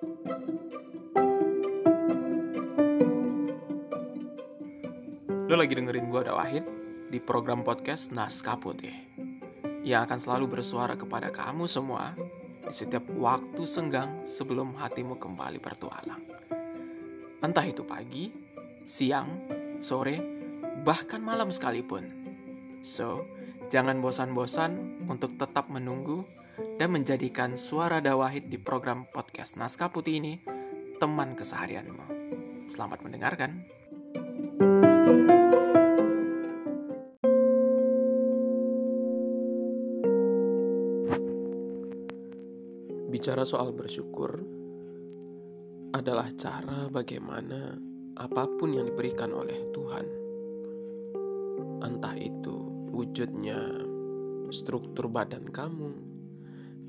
Lo lagi dengerin gue ada Wahid di program podcast Naskah Putih yang akan selalu bersuara kepada kamu semua di setiap waktu senggang sebelum hatimu kembali bertualang. Entah itu pagi, siang, sore, bahkan malam sekalipun. So, jangan bosan-bosan untuk tetap menunggu dan menjadikan suara Dawahid di program podcast Naskah Putih ini teman keseharianmu. Selamat mendengarkan. Bicara soal bersyukur adalah cara bagaimana apa pun yang diberikan oleh Tuhan, entah itu wujudnya struktur badan kamu,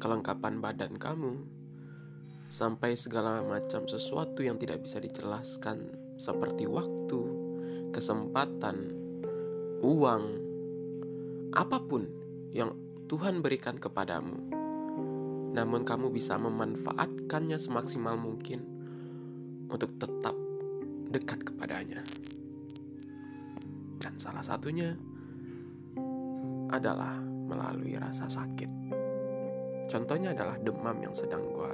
kelengkapan badan kamu, sampai segala macam sesuatu yang tidak bisa dijelaskan, seperti waktu, kesempatan, uang, apa pun yang Tuhan berikan kepadamu namun kamu bisa memanfaatkannya semaksimal mungkin untuk tetap dekat kepadanya. Dan salah satunya adalah melalui rasa sakit. Contohnya adalah demam yang sedang gue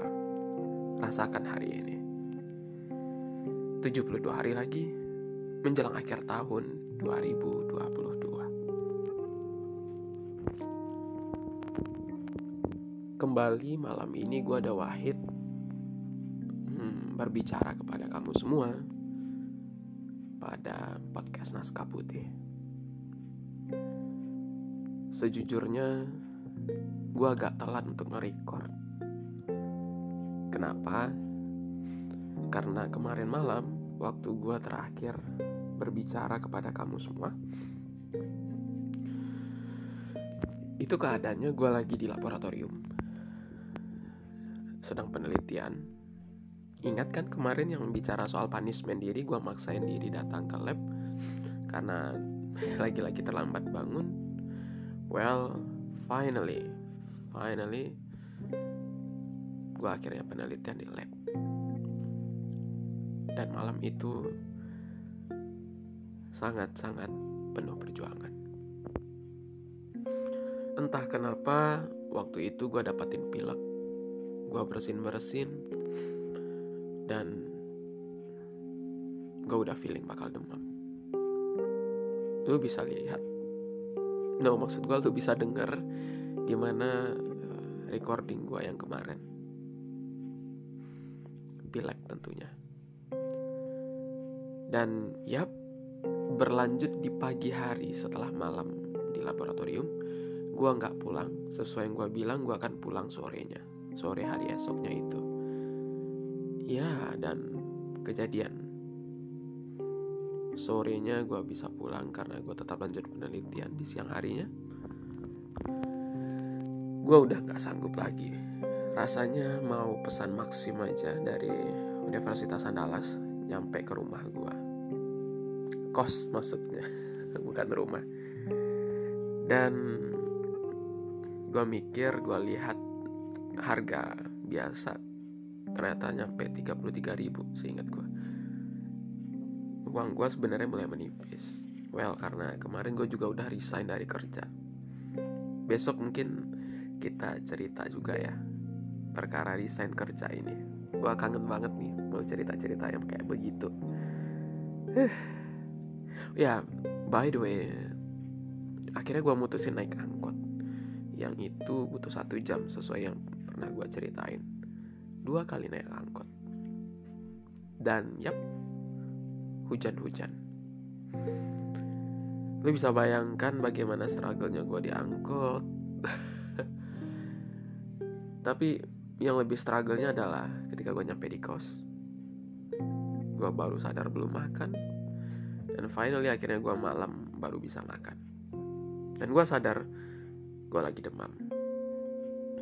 rasakan hari ini. 72 hari lagi menjelang akhir tahun 2022. Kembali malam ini gue ada Wahid hmm, berbicara kepada kamu semua pada podcast Naskah Putih. Sejujurnya gue agak telat untuk nge-record. Kenapa? Karena kemarin malam waktu gue terakhir berbicara kepada kamu semua itu keadaannya gue lagi di laboratorium sedang penelitian. Ingat kan kemarin yang bicara soal punishment diri, gue maksain diri datang ke lab karena lagi-lagi terlambat bangun. Well, finally, finally, gue akhirnya penelitian di lab. Dan malam itu sangat-sangat penuh perjuangan. Entah kenapa waktu itu gue dapatin pilek gue bersin bersin dan gue udah feeling bakal demam lu bisa lihat no maksud gue lu bisa denger gimana recording gue yang kemarin pilek tentunya dan yap berlanjut di pagi hari setelah malam di laboratorium gue nggak pulang sesuai yang gue bilang gue akan pulang sorenya sore hari esoknya itu. Ya, dan kejadian. Sorenya gue bisa pulang karena gue tetap lanjut penelitian di siang harinya. Gue udah gak sanggup lagi. Rasanya mau pesan maksim aja dari Universitas Andalas nyampe ke rumah gue. Kos maksudnya, bukan rumah. Dan gue mikir, gue lihat harga biasa ternyata nyampe 33 ribu seingat gue uang gue sebenarnya mulai menipis well karena kemarin gue juga udah resign dari kerja besok mungkin kita cerita juga ya perkara resign kerja ini. Gue kangen banget nih mau cerita-cerita yang kayak begitu. Ya by the way akhirnya gue mutusin naik angkot. Yang itu butuh satu jam sesuai yang pernah gue ceritain. Dua kali naik angkot. Dan yap hujan-hujan. Lu bisa bayangkan bagaimana struggle-nya gue di angkot tapi yang lebih struggle-nya adalah ketika gue nyampe di kos. Gue baru sadar belum makan. Dan finally akhirnya gue malam baru bisa makan. Dan gue sadar gue lagi demam.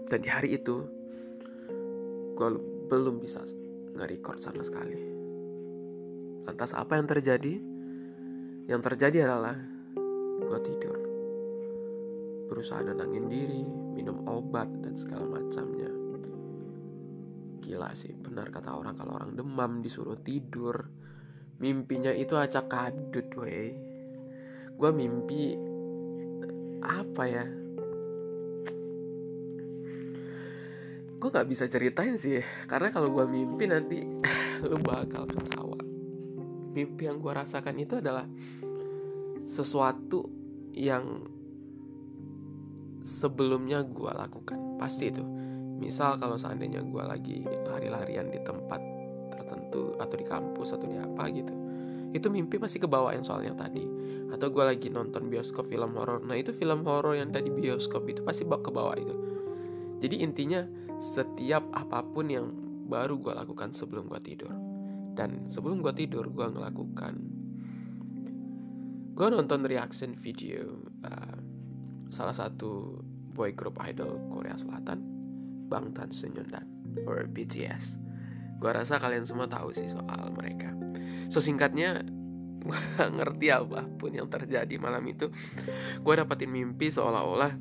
Dan di hari itu gue belum bisa nge-record sama sekali. Lantas apa yang terjadi? Yang terjadi adalah gue tidur. Berusaha nenangin diri minum obat dan segala macamnya. Gila sih benar kata orang kalau orang demam disuruh tidur. Mimpinya itu acak kadut weh. Gue mimpi apa ya? Gue nggak bisa ceritain sih karena kalau gue mimpi nanti lu bakal ketawa. Mimpi yang gue rasakan itu adalah sesuatu yang sebelumnya gue lakukan. Pasti itu. Misal kalau seandainya gue lagi lari-larian di tempat tertentu atau di kampus atau di apa gitu itu mimpi pasti yang soalnya tadi. Atau gue lagi nonton bioskop film horor. Nah itu film horor yang tadi bioskop itu pasti bawa ke bawah itu. Jadi intinya setiap apa pun yang baru gue lakukan sebelum gue tidur. Dan sebelum gue tidur gue ngelakukan gue nonton reaction video uh, salah satu boy group idol Korea Selatan Bangtan Sonyeondan or BTS gue rasa kalian semua tahu sih soal mereka. So singkatnya gue ngerti apa pun yang terjadi malam itu. Gue dapatin mimpi seolah-olah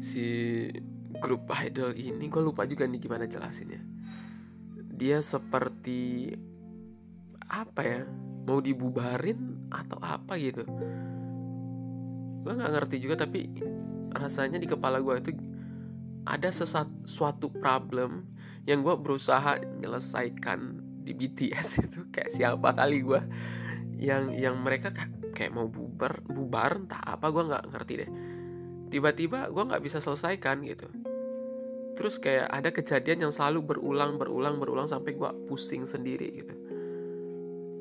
si grup idol ini gue lupa juga nih gimana jelasinnya. Dia seperti apa ya? Mau dibubarin atau apa gitu gue nggak ngerti juga tapi rasanya di kepala gue itu ada sesuatu problem yang gue berusaha menyelesaikan di BTS itu. Kayak siapa kali gue yang yang mereka kayak mau bubar bubar entah apa gue nggak ngerti deh. Tiba-tiba gue nggak bisa selesaikan gitu. Terus kayak ada kejadian yang selalu berulang berulang berulang sampai gue pusing sendiri gitu.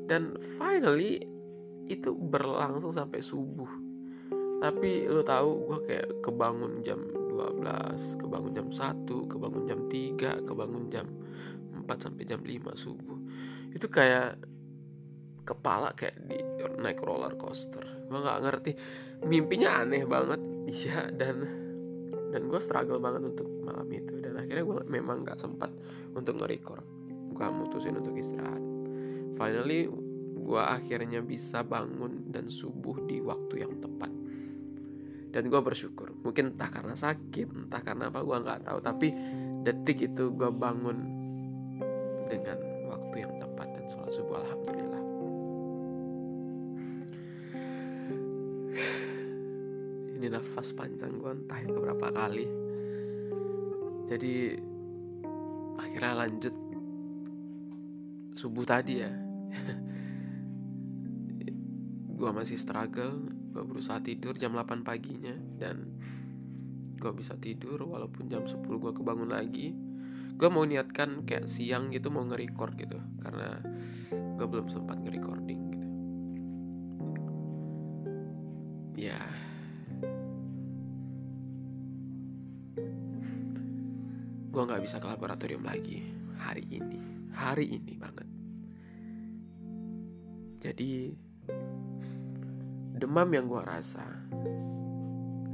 Dan finally itu berlangsung sampai subuh tapi lo tahu gue kayak kebangun jam 12 kebangun jam 1 kebangun jam 3 kebangun jam 4 sampai jam 5 subuh. Itu kayak kepala kayak di naik roller coaster. Gue nggak ngerti. Mimpinya aneh banget. Iya dan dan gue struggle banget untuk malam itu. Dan akhirnya gue memang nggak sempat untuk nge-record. Gue mutusin untuk istirahat. Finally gue akhirnya bisa bangun dan subuh di waktu yang tepat dan gue bersyukur. Mungkin entah karena sakit entah karena apa gue nggak tahu. Tapi detik itu gue bangun dengan waktu yang tepat dan sholat subuh alhamdulillah. Ini nafas panjang gue entah yang keberapa kali. Jadi akhirnya lanjut subuh tadi ya. Gue masih struggle gue berusaha tidur jam 8 paginya dan gue bisa tidur walaupun jam 10 gue kebangun lagi. Gue mau niatkan kayak siang gitu mau nge-record gitu karena gue belum sempat nge-recording gitu. Ya. Gue nggak bisa ke laboratorium lagi hari ini. Hari ini banget. Jadi demam yang gue rasa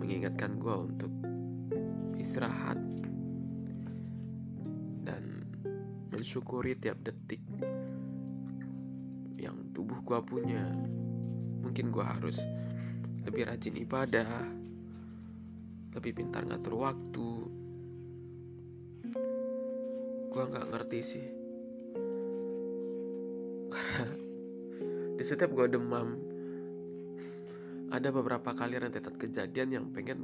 mengingatkan gue untuk istirahat dan mensyukuri tiap detik yang tubuh gue punya. Mungkin gue harus lebih rajin ibadah lebih pintar ngatur waktu. Gue nggak ngerti sih. Karena di setiap gue demam ada beberapa kali rentetan kejadian yang pengen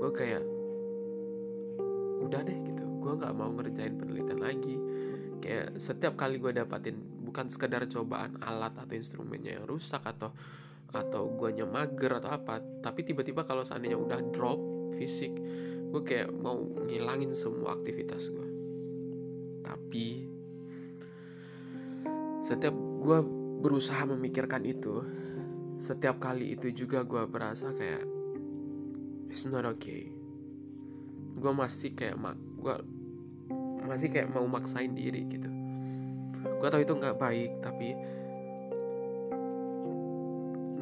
gue kayak udah deh gitu. Gue nggak mau ngerjain penelitian lagi. Kayak setiap kali gue dapatin bukan sekedar cobaan alat atau instrumennya yang rusak atau atau gue mager atau apa tapi tiba-tiba kalau seandainya udah drop fisik gue kayak mau ngilangin semua aktivitas gue tapi setiap gue berusaha memikirkan itu setiap kali itu juga gue berasa kayak it's not okay. Gue masih kayak mak gue masih kayak mau maksain diri gitu. Gue tahu itu nggak baik tapi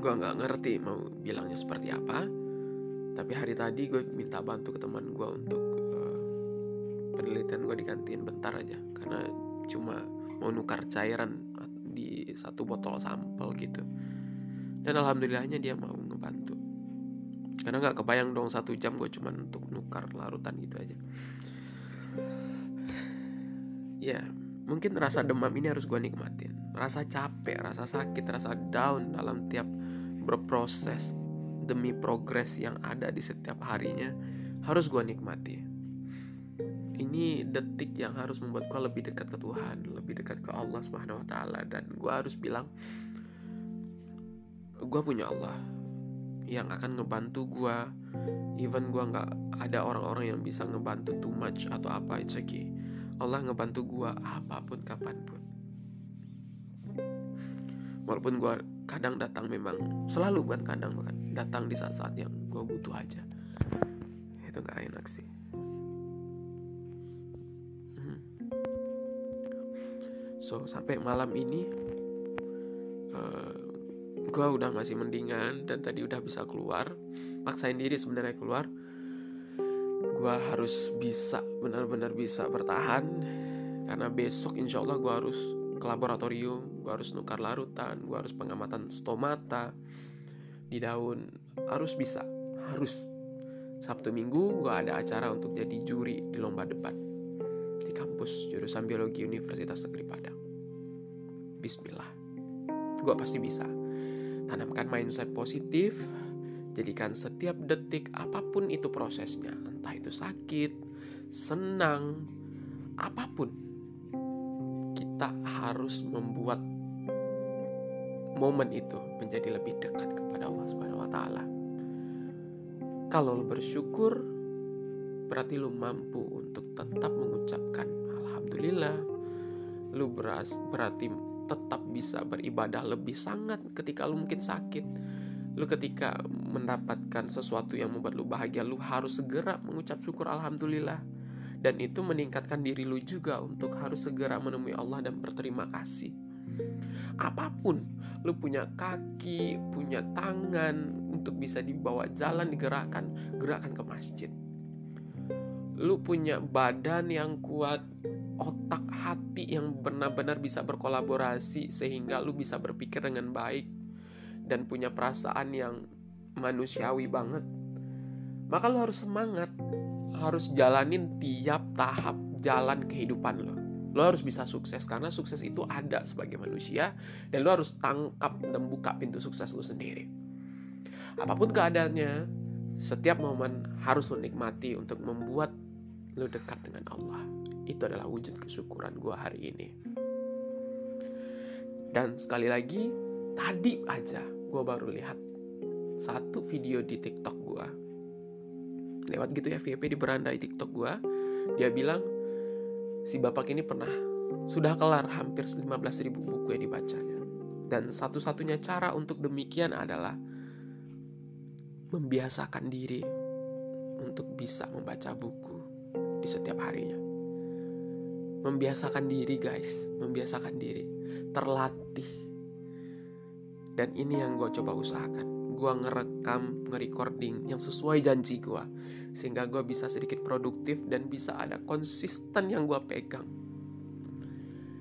gue nggak ngerti mau bilangnya seperti apa. Tapi hari tadi gue minta bantu ke teman gue untuk uh, penelitian gue digantiin bentar aja. Karena cuma mau nukar cairan di satu botol sampel gitu dan alhamdulillahnya dia mau ngebantu. Karena nggak kebayang dong satu jam gue cuman untuk nukar larutan gitu aja. Ya mungkin rasa demam ini harus gue nikmatin. Rasa capek rasa sakit rasa down dalam tiap berproses demi progres yang ada di setiap harinya harus gue nikmati. Ini detik yang harus membuat gue lebih dekat ke Tuhan lebih dekat ke Allah Subhanahu Wa Taala. Dan gue harus bilang gue punya Allah yang akan ngebantu gue even gue nggak ada orang-orang yang bisa ngebantu too much atau apa it's okay. Allah ngebantu gue apa pun kapan pun. Walaupun gue kadang datang memang selalu bukan kadang bukan datang di saat-saat yang gue butuh aja. Itu nggak enak sih. Hmm. so sampai malam ini uh, gue udah masih mendingan dan tadi udah bisa keluar paksain diri sebenarnya keluar. Gue harus bisa benar-benar bisa bertahan karena besok insya Allah gue harus ke laboratorium gue harus nukar larutan gue harus pengamatan stomata di daun. Harus bisa harus. Sabtu Minggu gue ada acara untuk jadi juri di lomba debat di kampus jurusan biologi Universitas Negeri Padang. Bismillah. Gue pasti bisa tanamkan mindset positif jadikan setiap detik apa pun itu prosesnya entah itu sakit senang apa pun kita harus membuat momen itu menjadi lebih dekat kepada Allah Subhanahu wa taala. Kalau lo bersyukur berarti lo mampu untuk tetap mengucapkan alhamdulillah. Lo berarti tetap bisa beribadah lebih sangat ketika lo mungkin sakit. Lu ketika mendapatkan sesuatu yang membuat lu bahagia, lu harus segera mengucap syukur alhamdulillah dan itu meningkatkan diri lu juga untuk harus segera menemui Allah dan berterima kasih. Apa pun, lu punya kaki, punya tangan untuk bisa dibawa jalan, digerakkan, gerakan ke masjid. Lu punya badan yang kuat, otak hati yang benar-benar bisa berkolaborasi sehingga lu bisa berpikir dengan baik dan punya perasaan yang manusiawi banget. Maka lu harus semangat harus jalanin tiap tahap jalan kehidupan lo. Lo harus bisa sukses karena sukses itu ada sebagai manusia dan lo harus tangkap dan buka pintu sukses lo sendiri. Apa pun keadaannya, setiap momen harus lo nikmati untuk membuat lo dekat dengan Allah. Itu adalah wujud kesyukuran gue hari ini. Dan sekali lagi, tadi aja gue baru lihat satu video di TikTok gue lewat gitu ya VP di beranda di TikTok gue dia bilang si bapak ini pernah sudah kelar hampir 15.000 buku yang dibacanya. Dan satu-satunya cara untuk demikian adalah membiasakan diri untuk bisa membaca buku di setiap harinya membiasakan diri guys membiasakan diri terlatih dan ini yang gue coba usahakan gue ngerekam, ngerecording yang sesuai janji gue. Sehingga gue bisa sedikit produktif dan bisa ada konsisten yang gue pegang.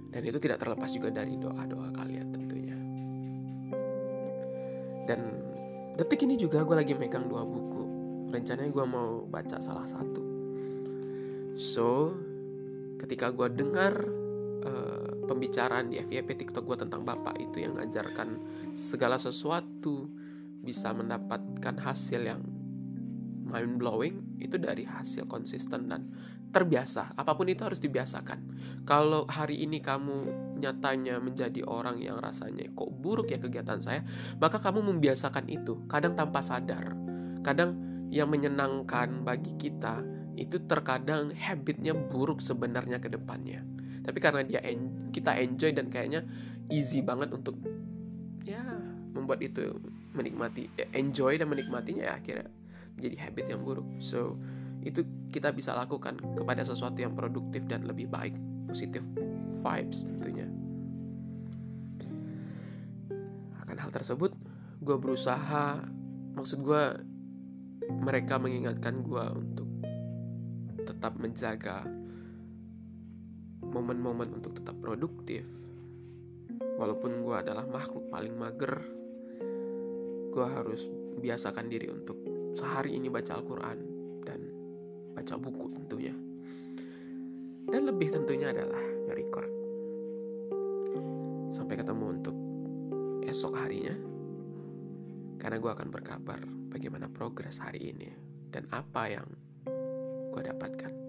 Dan itu tidak terlepas juga dari doa-doa kalian tentunya. Dan detik ini juga gue lagi megang dua buku. Rencananya gue mau baca salah satu. So, ketika gue dengar uh, pembicaraan di FYP TikTok gue tentang bapak itu yang ngajarkan segala sesuatu bisa mendapatkan hasil yang mind blowing itu dari hasil konsisten dan terbiasa. Apa pun itu harus dibiasakan. Kalau hari ini kamu nyatanya menjadi orang yang rasanya kok buruk ya kegiatan saya, maka kamu membiasakan itu, kadang tanpa sadar. Kadang yang menyenangkan bagi kita itu terkadang habitnya buruk sebenarnya ke depannya. Tapi karena dia en kita enjoy dan kayaknya easy banget untuk ya membuat itu menikmati ya, enjoy dan menikmatinya ya akhirnya jadi habit yang buruk so itu kita bisa lakukan kepada sesuatu yang produktif dan lebih baik positif vibes tentunya akan hal tersebut gue berusaha maksud gue mereka mengingatkan gue untuk tetap menjaga momen-momen untuk tetap produktif walaupun gue adalah makhluk paling mager gue harus biasakan diri untuk sehari ini baca Al-Quran dan baca buku tentunya. Dan lebih tentunya adalah nge-record. Sampai ketemu untuk esok harinya. Karena gue akan berkabar bagaimana progres hari ini dan apa yang gue dapatkan.